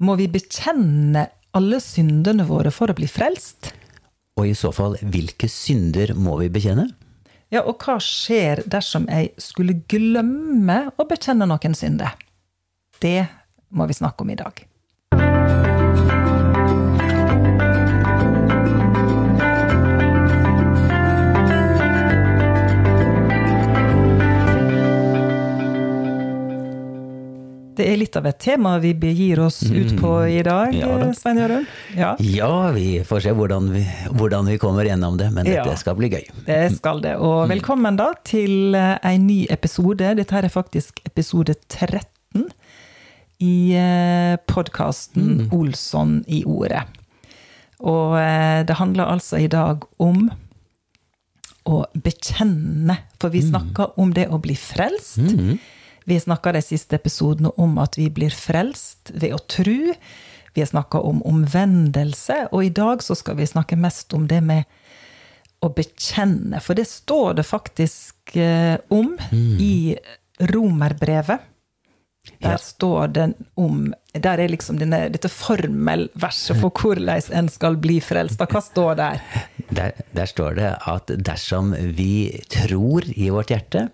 Må vi bekjenne alle syndene våre for å bli frelst? Og i så fall, hvilke synder må vi bekjenne? Ja, og hva skjer dersom jeg skulle glemme å bekjenne noen synder? Det må vi snakke om i dag. Det er litt av et tema vi begir oss ut på i dag, Ja da. Svein Jørund. Ja, Ja, vi får se hvordan vi, hvordan vi kommer gjennom det, men Ja. skal bli gøy. det skal det. Og velkommen da til eh, en ny episode. Dette her er faktisk episode 13 i podkasten Olsson i ordet. Og eh, det handler altså i dag om å bekjenne. For vi snakker om det å bli frelst. Vi snakka de siste episodene om at vi blir frelst ved å tru. Vi har snakka om omvendelse, og i dag så skal vi snakke mest om det med å bekjenne. For det står det faktisk om om i romerbrevet. Der Ja. står det om Der er liksom denne, dette formelverset for hvordan en skal bli frelst. Hva står der? Der, der står det at dersom vi tror i vårt hjerte,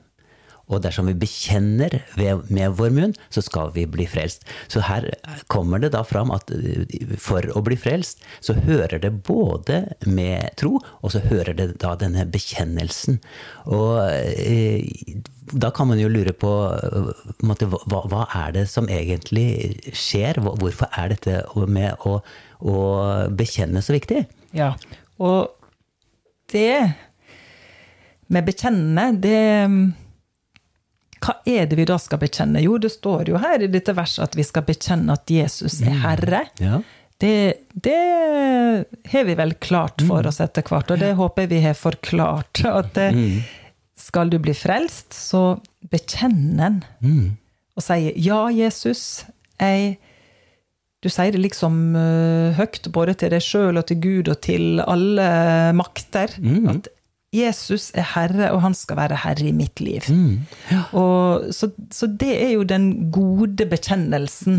og dersom vi bekjenner ved, med vår munn, så skal vi bli frelst. Så her kommer det da fram at eh, for å bli frelst, så hører det både med tro, og så hører det da denne bekjennelsen. Og eh, da kan man jo lure på, eh, på måte, hva, hva er det som egentlig skjer? Hvorfor er dette med å, å bekjenne så viktig? Ja, og det med bekjenne, det Hva er det vi da skal bekjenne? Jo, det står jo her i dette verset at vi skal bekjenne at Jesus er Herre. Ja. Det, det har vi vel klart for oss etter hvert, og det håper vi har forklart. At eh, skal du bli frelst, så bekjenn en. Og si ja, Jesus, jeg Du sier det liksom eh, høyt, både til deg sjøl og til Gud og til alle makter. At Jesus er herre, og han skal være herre i mitt liv. Og, så, så det er jo den gode bekjennelsen.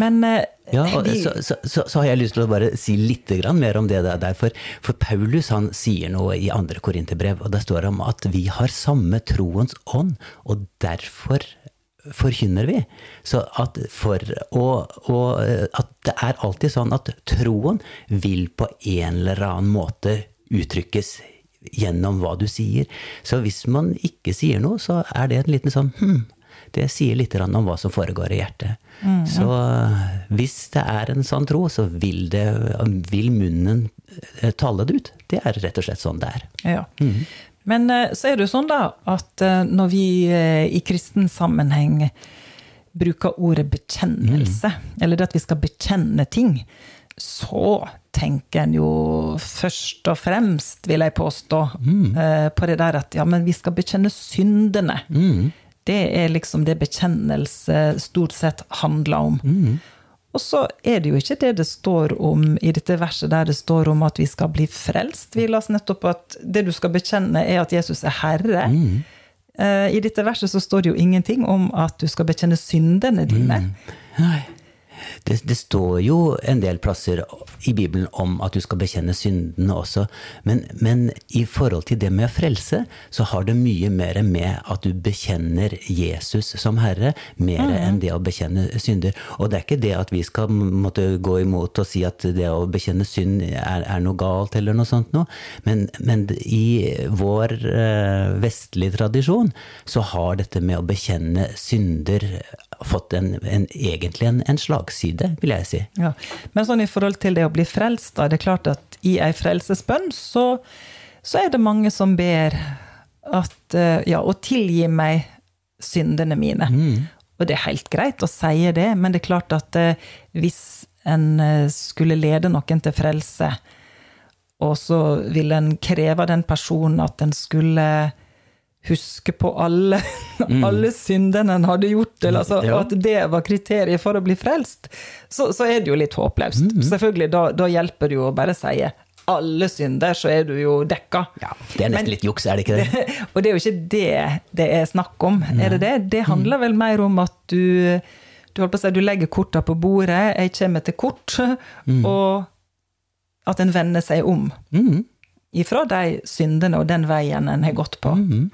Men eh, Ja, vi- så, så, så, så har jeg lyst til å bare si litt mer om det der. der, For, for Paulus han sier noe i andre korinterbrev, og der står det om at vi har samme troens ånd, og derfor forkynner vi. Så at, for, og, og at det er alltid sånn at troen vil på en eller annen måte uttrykkes gjennom hva du sier. Så hvis man ikke sier noe, så er det en liten sånn hm, det sier litt om hva som foregår i hjertet. Så hvis det er en sånn tro, så vil, det, vil munnen eh, tale det ut. Det er rett og slett sånn det er. Ja. Men eh, så er det jo sånn da at eh, når vi eh, i kristen sammenheng bruker ordet bekjennelse, eller det at vi skal bekjenne ting, så tenker en jo først og fremst, vil jeg påstå, mm. på det der at ja, men vi skal bekjenne syndene. Det er liksom det bekjennelse stort sett handler om. Og så er det jo ikke det det står om i dette verset der det står om at vi skal bli frelst. Vi las nettopp at det du skal bekjenne, er at Jesus er herre. Eh, I dette verset så står det jo ingenting om at du skal bekjenne syndene dine. Nei. Det, det står jo en del plasser i Bibelen om at du skal bekjenne syndene også, men, men i forhold til det med å frelse, så har det mye mer med at du bekjenner Jesus som Herre, mer enn det å bekjenne synder. Og det er ikke det at vi skal måtte gå imot og si at det å bekjenne synd er, er noe galt, eller noe sånt noe, men, men i vår eh, vestlige tradisjon så har dette med å bekjenne synder fått en, en, egentlig en, en slagside, vil jeg si. Ja. Men sånn i forhold til det å bli frelst, da, det er klart at i ei frelsesbønn så, så er det mange som ber at eh, ja, å tilgi meg syndene mine. Og det er helt greit å si det, men det er klart at eh, hvis en eh, skulle lede noen til frelse, og så ville en kreve av den personen at en skulle huske på alle, alle syndene en hadde gjort, eller altså, Ja. at det var kriteriet for å bli frelst, så, så er det jo litt håpløst. Selvfølgelig, da, da hjelper det jo å bare si alle synder, så er du jo dekka. Ja, Det er nesten Men- litt juks, er det ikke det? og det er jo ikke det det er snakk om, er det det? Det handler vel mer om at du, du, si, du legger korta på bordet, jeg kommer til kort, og at en vender seg om Mm. ifra de syndene og den veien en har gått på. Mm.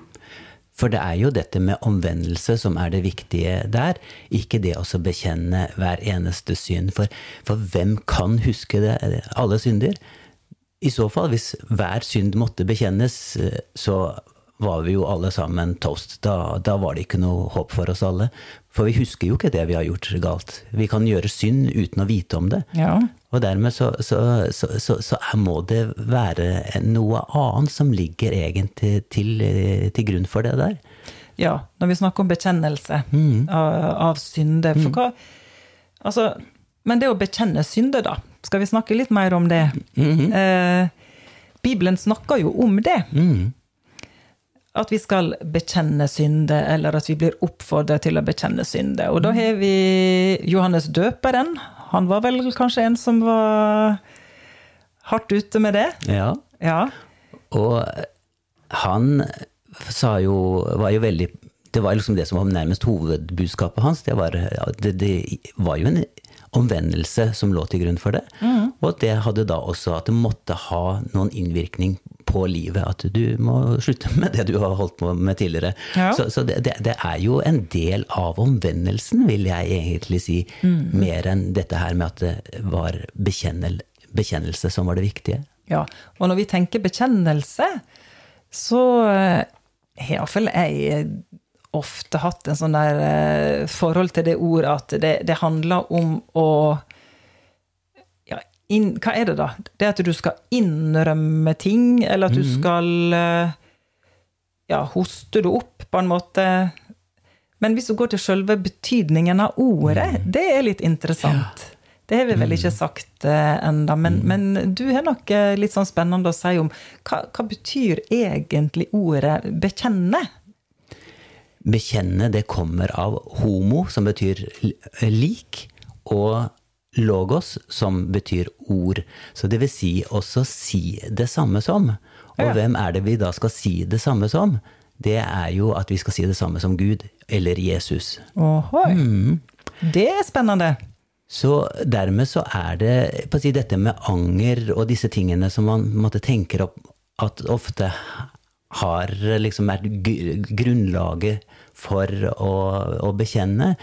For det er jo dette med omvendelse som er det viktige der, ikke det å bekjenne hver eneste synd. For, for hvem kan huske det, alle synder? I så fall, hvis hver synd måtte bekjennes, eh, så var vi jo alle sammen toast. Da, da var det ikke noe håp for oss alle. For vi husker jo ikke det vi har gjort galt. Vi kan gjøre synd uten å vite om det. Ja. Og dermed så, så, så, så, så må det være noe annet som ligger egentlig til, til grunn for det der. ja, når vi snakker om bekjennelse Mm. av, av synde. For hva Altså, men det å bekjenne synder, da. Skal vi snakke litt mer om det? eh, Bibelen snakker jo om det. Mm. At vi skal bekjenne synde, eller at vi blir oppfordret til å bekjenne synde. Og da har vi Johannes døperen. Han var vel kanskje en som var hardt ute med det? Ja. Ja. Og han sa jo, var jo veldig Det var liksom det som var nærmest hovedbudskapet hans. Det var, det, det var jo en omvendelse som lå til grunn for det. Og det hadde da også at det måtte ha noen innvirkning på livet. At du må slutte med det du har holdt på med tidligere. Ja. Så, så det, det, er jo en del av omvendelsen, vil jeg egentlig si. Mer enn dette her med at det var bekjennel, bekjennelse som var det viktige. Ja, og når vi tenker bekjennelse, så eh, har iallfall jeg ofte hatt en sånn der eh, forhold til det ordet at det, det handler om å inn, Hva er det, da? Det at du skal innrømme ting, eller at du skal eh, ja, hoste det opp, på en måte. Men hvis du går til selve betydningen av ordet, det er litt interessant. Det har vi vel ikke sagt uh, enda, men, men du har nok eh, litt sånn spennende å si om hva, hva betyr egentlig ordet bekjenne? Bekjenne, det kommer av homo, som betyr lik, og logos, som betyr ord. Så det vil si også si det samme som. Og Ja. hvem er det vi da skal si det samme som? Det er jo at vi skal si det samme som Gud, eller Jesus. Ohoi. Det er spennende. Så dermed så er det på å si, dette med anger og disse tingene som man måtte tenker opp at ofte har liksom vært grunnlaget for å, å bekjenne,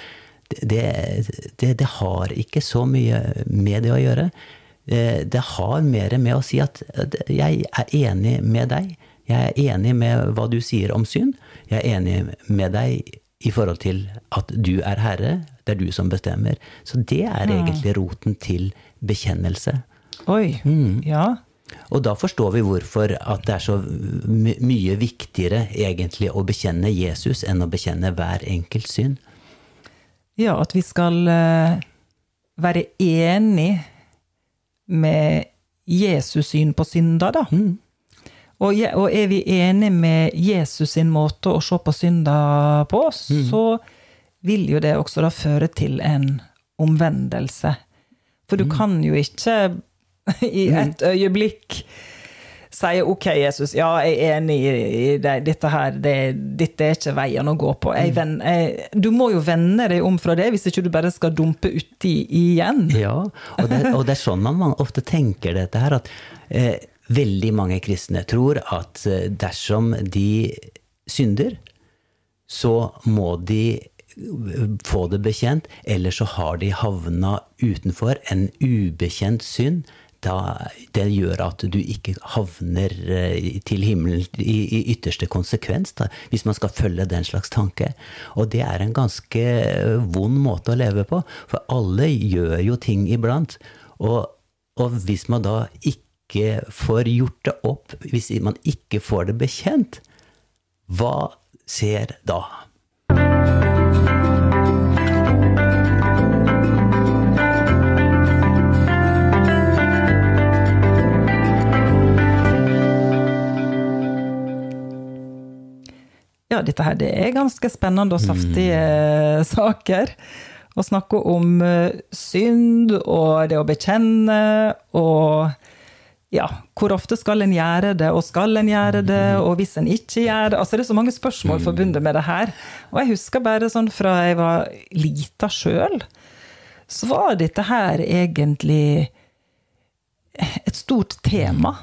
det, det, det har ikke så mye med det å gjøre. Det har mer med å si at jeg er enig med deg. Jeg er enig med hva du sier om synd. Jeg er enig med deg i forhold til at du er herre. Det er du som bestemmer. Så det er egentlig roten til bekjennelse. Oi. Ja. Og da forstår vi hvorfor at det er så my mye viktigere egentlig å bekjenne Jesus enn å bekjenne hver enkelt synd. Ja, at vi skal eh, være enig med Jesus syn på synda, da. Og, og er vi enig med Jesus sin måte å se på synda på, så vil jo det også da føre til en omvendelse. For du kan jo ikke i et øyeblikk si OK, Jesus, ja, jeg er enig i, det, dette her, det, dette er ikke veien å gå på. Jeg ven, jeg, du må jo vende deg om fra det, hvis ikke du bare skal dumpe uti igjen. Ja, og det, og det er sånn man ofte tenker dette her, at eh, veldig mange kristne tror at eh, dersom de synder, så må de eh, få det bekjent, eller så har de havna utenfor en ubekjent synd. Da, det gjør at du ikke havner eh, til himmelen i, i ytterste konsekvens, da, hvis man skal følge den slags tanke. Og det er en ganske eh, vond måte å leve på, for alle gjør jo ting iblant. Og, og hvis man da ikke får gjort det opp, hvis man ikke får det bekjent, hva skjer da? Ja, dette her det er ganske spennende og saftige mm. saker. Å snakke om eh, synd og det å bekjenne og ja, hvor ofte skal en gjøre det, og skal en gjøre det, og hvis en ikke gjør det altså Det er så mange spørsmål forbundet med det her. Og jeg husker bare sånn fra jeg var lita sjøl, så var dette her egentlig et stort tema.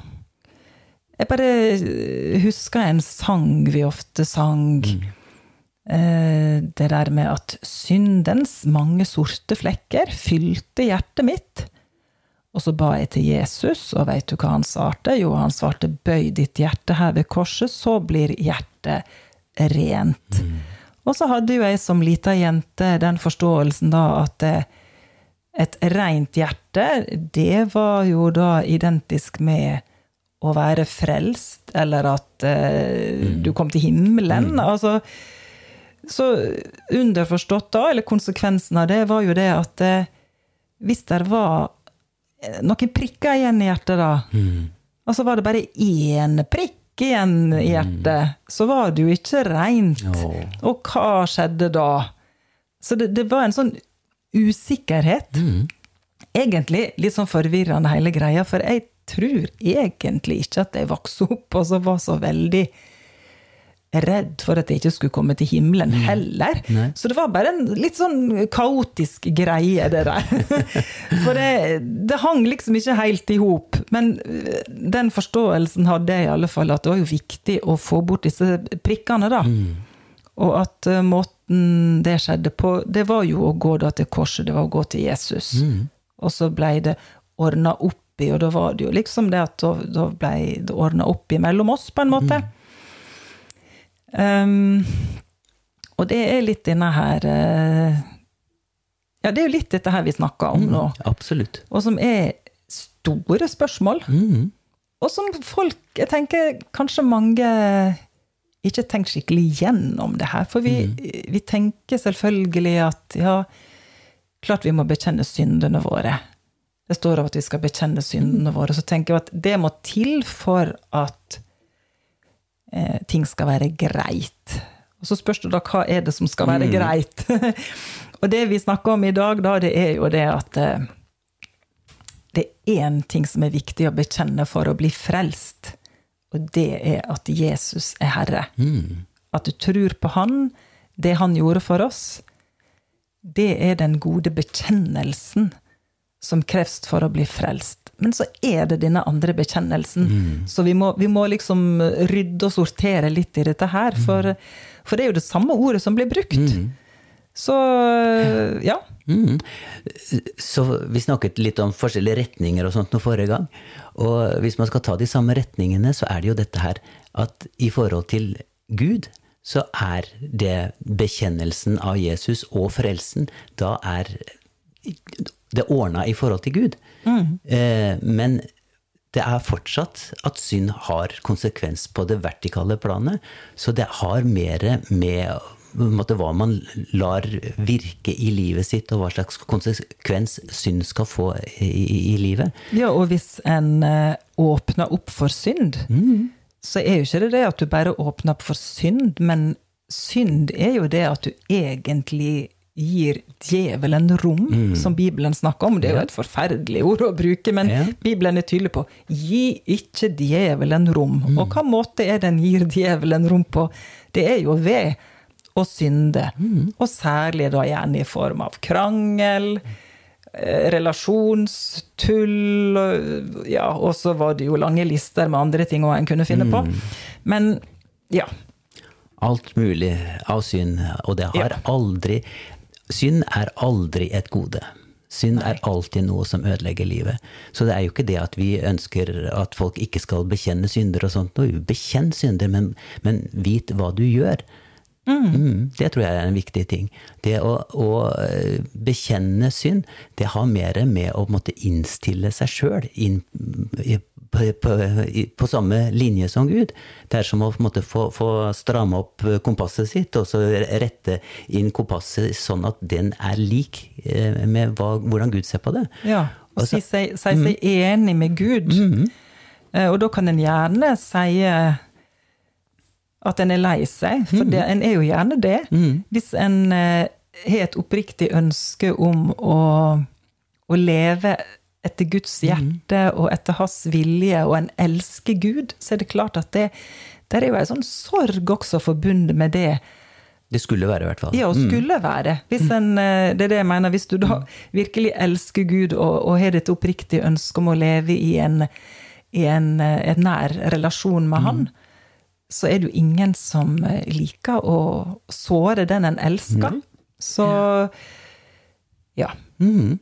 Jeg bare husker en sang vi ofte sang. Eh, Det der med at syndens mange sorte flekker fylte hjertet mitt. Og så ba jeg til Jesus, og veit du hva han svarte? Jo, han svarte 'bøy ditt hjerte her ved korset, så blir hjertet rent'. Og så hadde jo jeg som lita jente den forståelsen da at eh, et rent hjerte, det var jo da identisk med å være frelst, eller at eh, du kom til himmelen. Altså, så underforstått da, eller konsekvensen av det, var jo det at eh, hvis det var eh, noen prikker igjen i hjertet, da, og så var det bare én prikk igjen i hjertet, så var det jo ikke rent. Oh. Og hva skjedde da? Så det, det var en sånn usikkerhet. Egentlig litt sånn forvirrende hele greia, for jeg tror egentlig ikke at jeg vokste opp og så var så veldig redd for at jeg ikke skulle komme til himmelen heller. Nei. Så det var bare en litt sånn kaotisk greie, det der. For det, det hang liksom ikke helt i hop. Men øh, den forståelsen hadde jeg i alle fall, at det var jo viktig å få bort disse prikkene, da. Og at øh, måten det skjedde på, det var jo å gå da til korset, det var å gå til Jesus. Og så blei det ordna opp i, og da var det jo liksom det at da, da ble det ordna opp imellom mellom oss, på en måte. Um, og det er litt denne her eh, Ja, det er jo litt dette her vi snakker om nå, Absolutt. og som er store spørsmål. Mm. Og som folk Jeg tenker kanskje mange ikke tenker skikkelig gjennom det her. For vi, vi tenker selvfølgelig at ja, klart vi må bekjenne syndene våre. Det står om at vi skal bekjenne syndene våre. Så tenker jeg at det må til for at eh, ting skal være greit. Og så spørs det da hva er det som skal være greit. og det vi snakker om i dag, da, det er jo det at eh, det er én ting som er viktig å bekjenne for å bli frelst, og det er at Jesus er Herre. At du tror på Han, det Han gjorde for oss. Det er den gode bekjennelsen som kreves for å bli frelst. Men så er det denne andre bekjennelsen. Så vi må, vi må liksom rydde og sortere litt i dette her, for, for det er jo det samme ordet som blir brukt. Så ja. Mm. Så vi snakket litt om forskjellige retninger og sånt nå forrige gang. Og hvis man skal ta de samme retningene, så er det jo dette her at i forhold til Gud, så er det bekjennelsen av Jesus og frelsen, da er det ordna i forhold til Gud. Eh, men det er fortsatt at synd har konsekvens på det vertikale planet. Så det har mer med måte, hva man lar virke i livet sitt, og hva slags konsekvens synd skal få i, i, livet. Ja, og hvis en eh, åpner opp for synd, så er jo ikke det det at du bare åpner opp for synd, men synd er jo det at du egentlig gir djevelen rom, som Bibelen snakker om. Det er jo et forferdelig ord å bruke, men Ja. Bibelen er tydelig på gi ikke djevelen rom. Og hva måte er den gir djevelen rom på? Det er jo ved å synde, og særlig da gjerne i form av krangel, eh, relasjonstull, ja, og så var det jo lange lister med andre ting også en kunne finne på. Men ja. Alt mulig av synd, og det har Ja. aldri Synd er aldri et gode. Synd er alltid noe som ødelegger livet. Så det er jo ikke det at vi ønsker at folk ikke skal bekjenne synder og sånt. Bekjenn synder, men, men vit hva du gjør. Mm, det tror jeg er en viktig ting. Det å, å eh, bekjenne synd, det har mer med å måtte innstille seg sjøl på, på, på samme linje som Gud. Det er som å måte, få, få stramme opp kompasset sitt, og så rette inn kompasset sånn at den er lik eh, med hva, hvordan Gud ser på det. Ja, og si seg, si seg enig med Gud. Eh, Og da kan en gjerne si at en er lei seg, for det, en er jo gjerne det. Hvis en eh, har et oppriktig ønske om å, å leve etter Guds hjerte og etter hans vilje, og en elsker Gud, så er det klart at det der er jo en sånn sorg også forbundet med det. Det skulle være, i hvert fall. Ja, og skulle være. Hvis en, eh, det er det jeg mener. Hvis du da virkelig elsker Gud og, og har et oppriktig ønske om å leve i en, i en, eh, en nær relasjon med Han, så er det jo ingen som eh, liker å såre den en elsker. Så ja. Mm.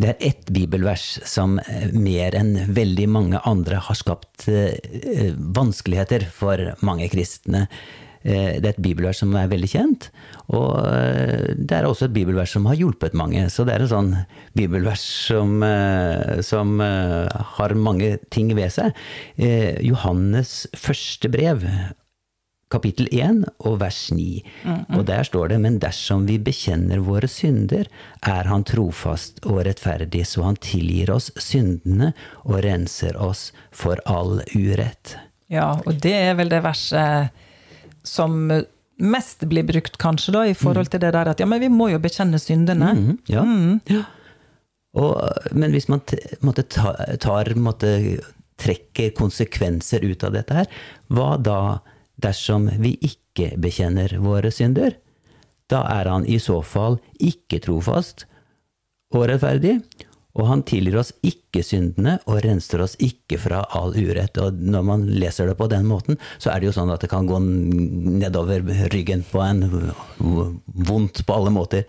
Det er ett bibelvers som eh, mer enn veldig mange andre har skapt eh, vanskeligheter for mange kristne. Eh, det er et bibelvers som er veldig kjent, og det er også et bibelvers som har hjulpet mange. Så det er et sånn bibelvers som, som har mange ting ved seg. Johannes første brev kapittel 1 og vers 9. Mm -mm. Og der står det Men dersom vi bekjenner våre synder, er Han trofast og rettferdig, så Han tilgir oss syndene og renser oss for all urett. Ja, og det er vel det verset som mest blir brukt, kanskje, da, i forhold til det der at ja, men vi må jo bekjenne syndene. Mm, ja. ja. Og, men hvis man måtte, tar, måtte, trekker konsekvenser ut av dette her, hva da dersom vi ikke bekjenner våre synder. Da er han i så fall ikke trofast og rettferdig, og han tilgir oss ikke syndene og renser oss ikke fra all urett. Og når man leser det på den måten, så er det jo sånn at det kan gå nedover ryggen på en vondt på alle måter.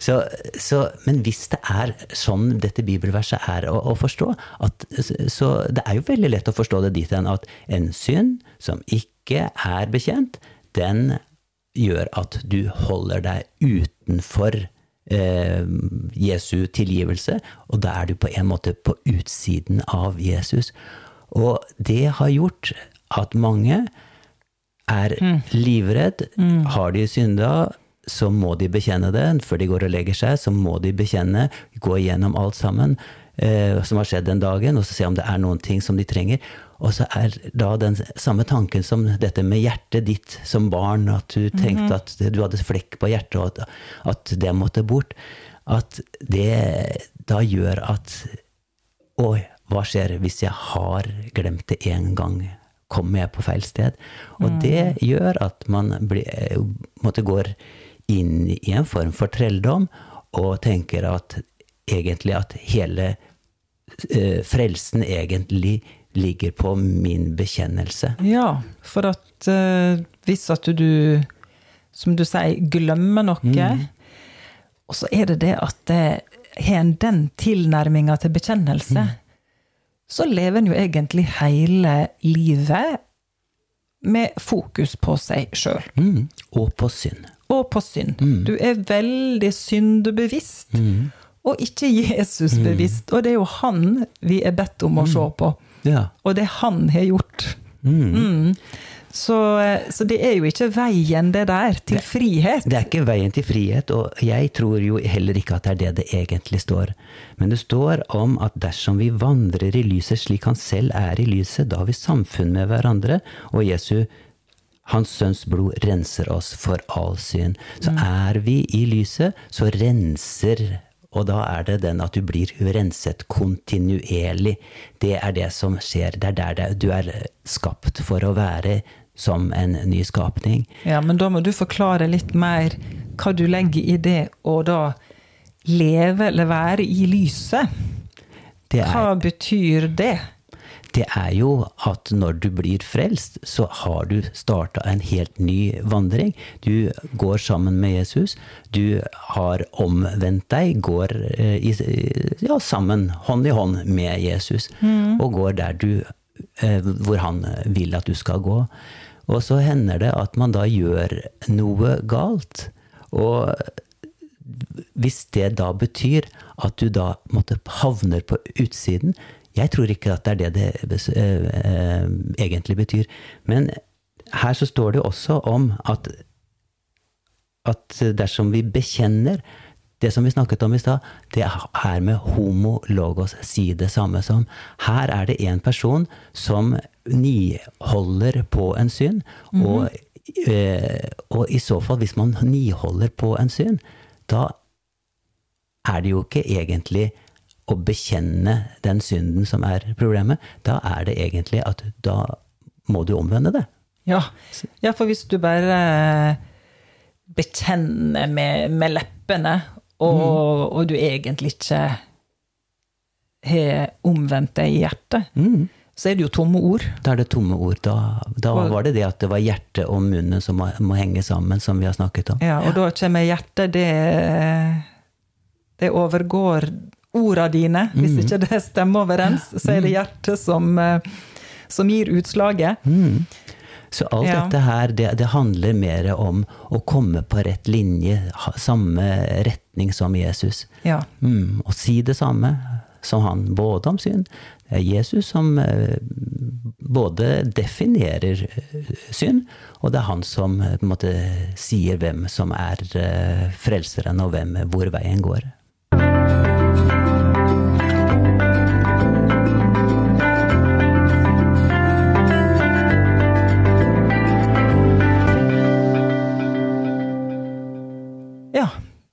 Så, så, men hvis det er sånn dette bibelverset er å, å forstå, at, så det er jo veldig lett å forstå det dit hen at en synd som ikke ikke er bekjent, den gjør at du holder deg utenfor eh, Jesu tilgivelse, og da er du på en måte på utsiden av Jesus. Og det har gjort at mange er mm. livredd. Mm. Har de synda, så må de bekjenne det. Før de går og legger seg, så må de bekjenne, gå igjennom alt sammen eh, som har skjedd den dagen, og så se om det er noen ting som de trenger. Og så er da den samme tanken som dette med hjertet ditt som barn, at du tenkte mhm. at du hadde flekk på hjertet, og at, at det måtte bort. At det da gjør at Oi, hva skjer hvis jeg har glemt det én gang? Kommer jeg på feil sted? Og mm. det gjør at man blir, måtte går inn i en form for trelldom og tenker at egentlig at hele uh, frelsen egentlig ligger på min bekjennelse. Ja, for at uh, hvis at du, som du sier, glemmer noe, mm. og så er det det at det har en den tilnærminga til bekjennelse, mm. så lever en jo egentlig hele livet med fokus på seg sjøl. Mm. Og på synd. Og på synd. Mm. Du er veldig syndebevisst. Mm. Og ikke Jesus-bevisst. Mm. Og det er jo han vi er bedt om å se på. Ja. Og det han har gjort. Mm. Mm. Så, så, det er jo ikke veien, det der, til det, frihet. Det er ikke veien til frihet, og jeg tror jo heller ikke at det er det det egentlig står. Men det står om at dersom vi vandrer i lyset slik han selv er i lyset, da har vi samfunn med hverandre, og Jesu hans sønns blod renser oss for all syn. Så mm. er vi i lyset, så renser og da er det den at du blir renset kontinuerlig. Det er det som skjer. Det er der du er skapt for å være som en ny skapning. Ja, men da må du forklare litt mer hva du legger i det å da leve eller være i lyset. Er, hva betyr det? Det er jo at når du blir frelst, så har du starta en helt ny vandring. Du går sammen med Jesus. Du har omvendt deg, går eh, i, ja, sammen, hånd i hånd med Jesus. Mm. Og går der du, eh, hvor han vil at du skal gå. Og så hender det at man da gjør noe galt. Og hvis det da betyr at du da måtte havner på utsiden, jeg tror ikke at det er det det eh, eh, egentlig betyr. Men her så står det også om at, at dersom vi bekjenner det som vi snakket om i stad, det er med homo logos si det samme som. Her er det en person som niholder på en synd. Mm -hmm. og, eh, og, i så fall, hvis man niholder på en synd, da er det jo ikke egentlig å bekjenne den synden som er problemet, da er det egentlig at da må du omvende det. Ja, ja for hvis du bare bekjenner med, med leppene, og, mm. og, du egentlig ikke har omvendt deg i hjertet, mm. så er det jo tomme ord. Da er det tomme ord. Da, da var det det at det var hjertet og munnen som må, må, henge sammen, som vi har snakket om. Ja, og da kommer hjertet, det, det overgår orda dine. Hvis mm. ikke det stemmer overens, så er det hjertet som, som gir utslaget. Mm. Så alt ja. dette her, det, det, handler mer om å komme på rett linje, samme retning som Jesus. Ja. Mm, og si det samme som han, både om synd. Det er Jesus som eh, både definerer eh, synd, og det er han som eh, måte sier hvem som er frelseren, og hvem, hvor veien går.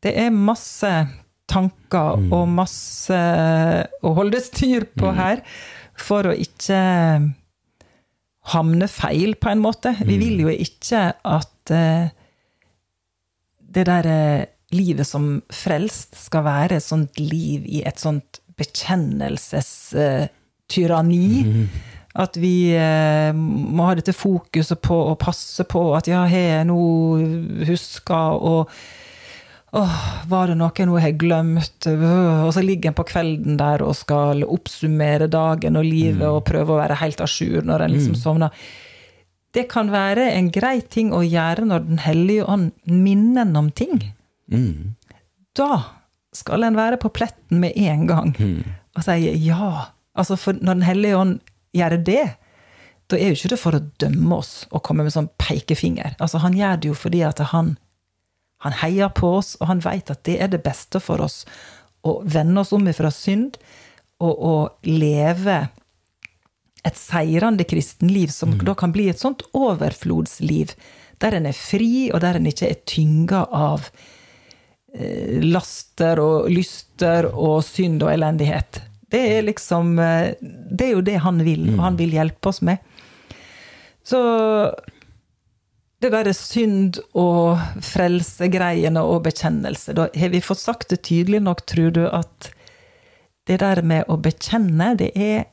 Det er masse tanker mm. og masse å holde styr på mm. her for å ikke hamne feil, på en måte. Vi vil mm. jo ikke at uh, det der uh, livet som frelst skal være et sånt liv i et sånt bekjennelsestyranni. Uh, mm. At vi eh, må ha dette fokuset på å passe på at ja, har jeg nå huska å Åh, var det noe nå jeg har glemt? Og så ligger en på kvelden der og skal oppsummere dagen og livet mm. og prøve å være helt a jour når en liksom mm. sovner. Det kan være en grei ting å gjøre når Den hellige ånd minner en om ting. Mm. Da skal en være på pletten med en gang mm. og si ja. Altså, for når Den hellige ånd gjør det, da er jo ikke det for å dømme oss og komme med sånn pekefinger. Altså, han gjør det jo fordi at han han heier på oss, og han vet at det er det beste for oss. Å vende oss om ifra synd, og å leve et seirende kristenliv, som mm. da kan bli et sånt overflodsliv. Der en er fri, og der en ikke er tynga av eh, laster og lyster og synd og elendighet. Det er liksom eh, Det er jo det han vil, og han mm. vil hjelpe oss med. Så det derre synd og frelsegreiene og bekjennelse, da har vi fått sagt det tydelig nok, tror du, at det der med å bekjenne, det er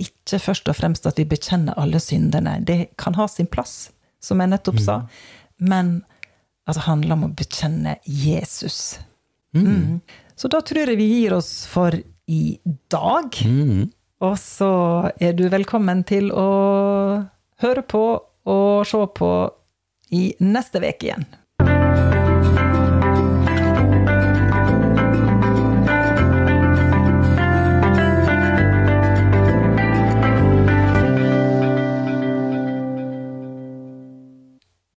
ikke først og fremst at vi bekjenner alle syndene. Det kan ha sin plass, som jeg nettopp sa, mm. men at det handler om å bekjenne Jesus. Mm. Mm. Så da tror jeg vi gir oss for i dag. Mm. Og så er du velkommen til å høre på og se på i neste uke igjen.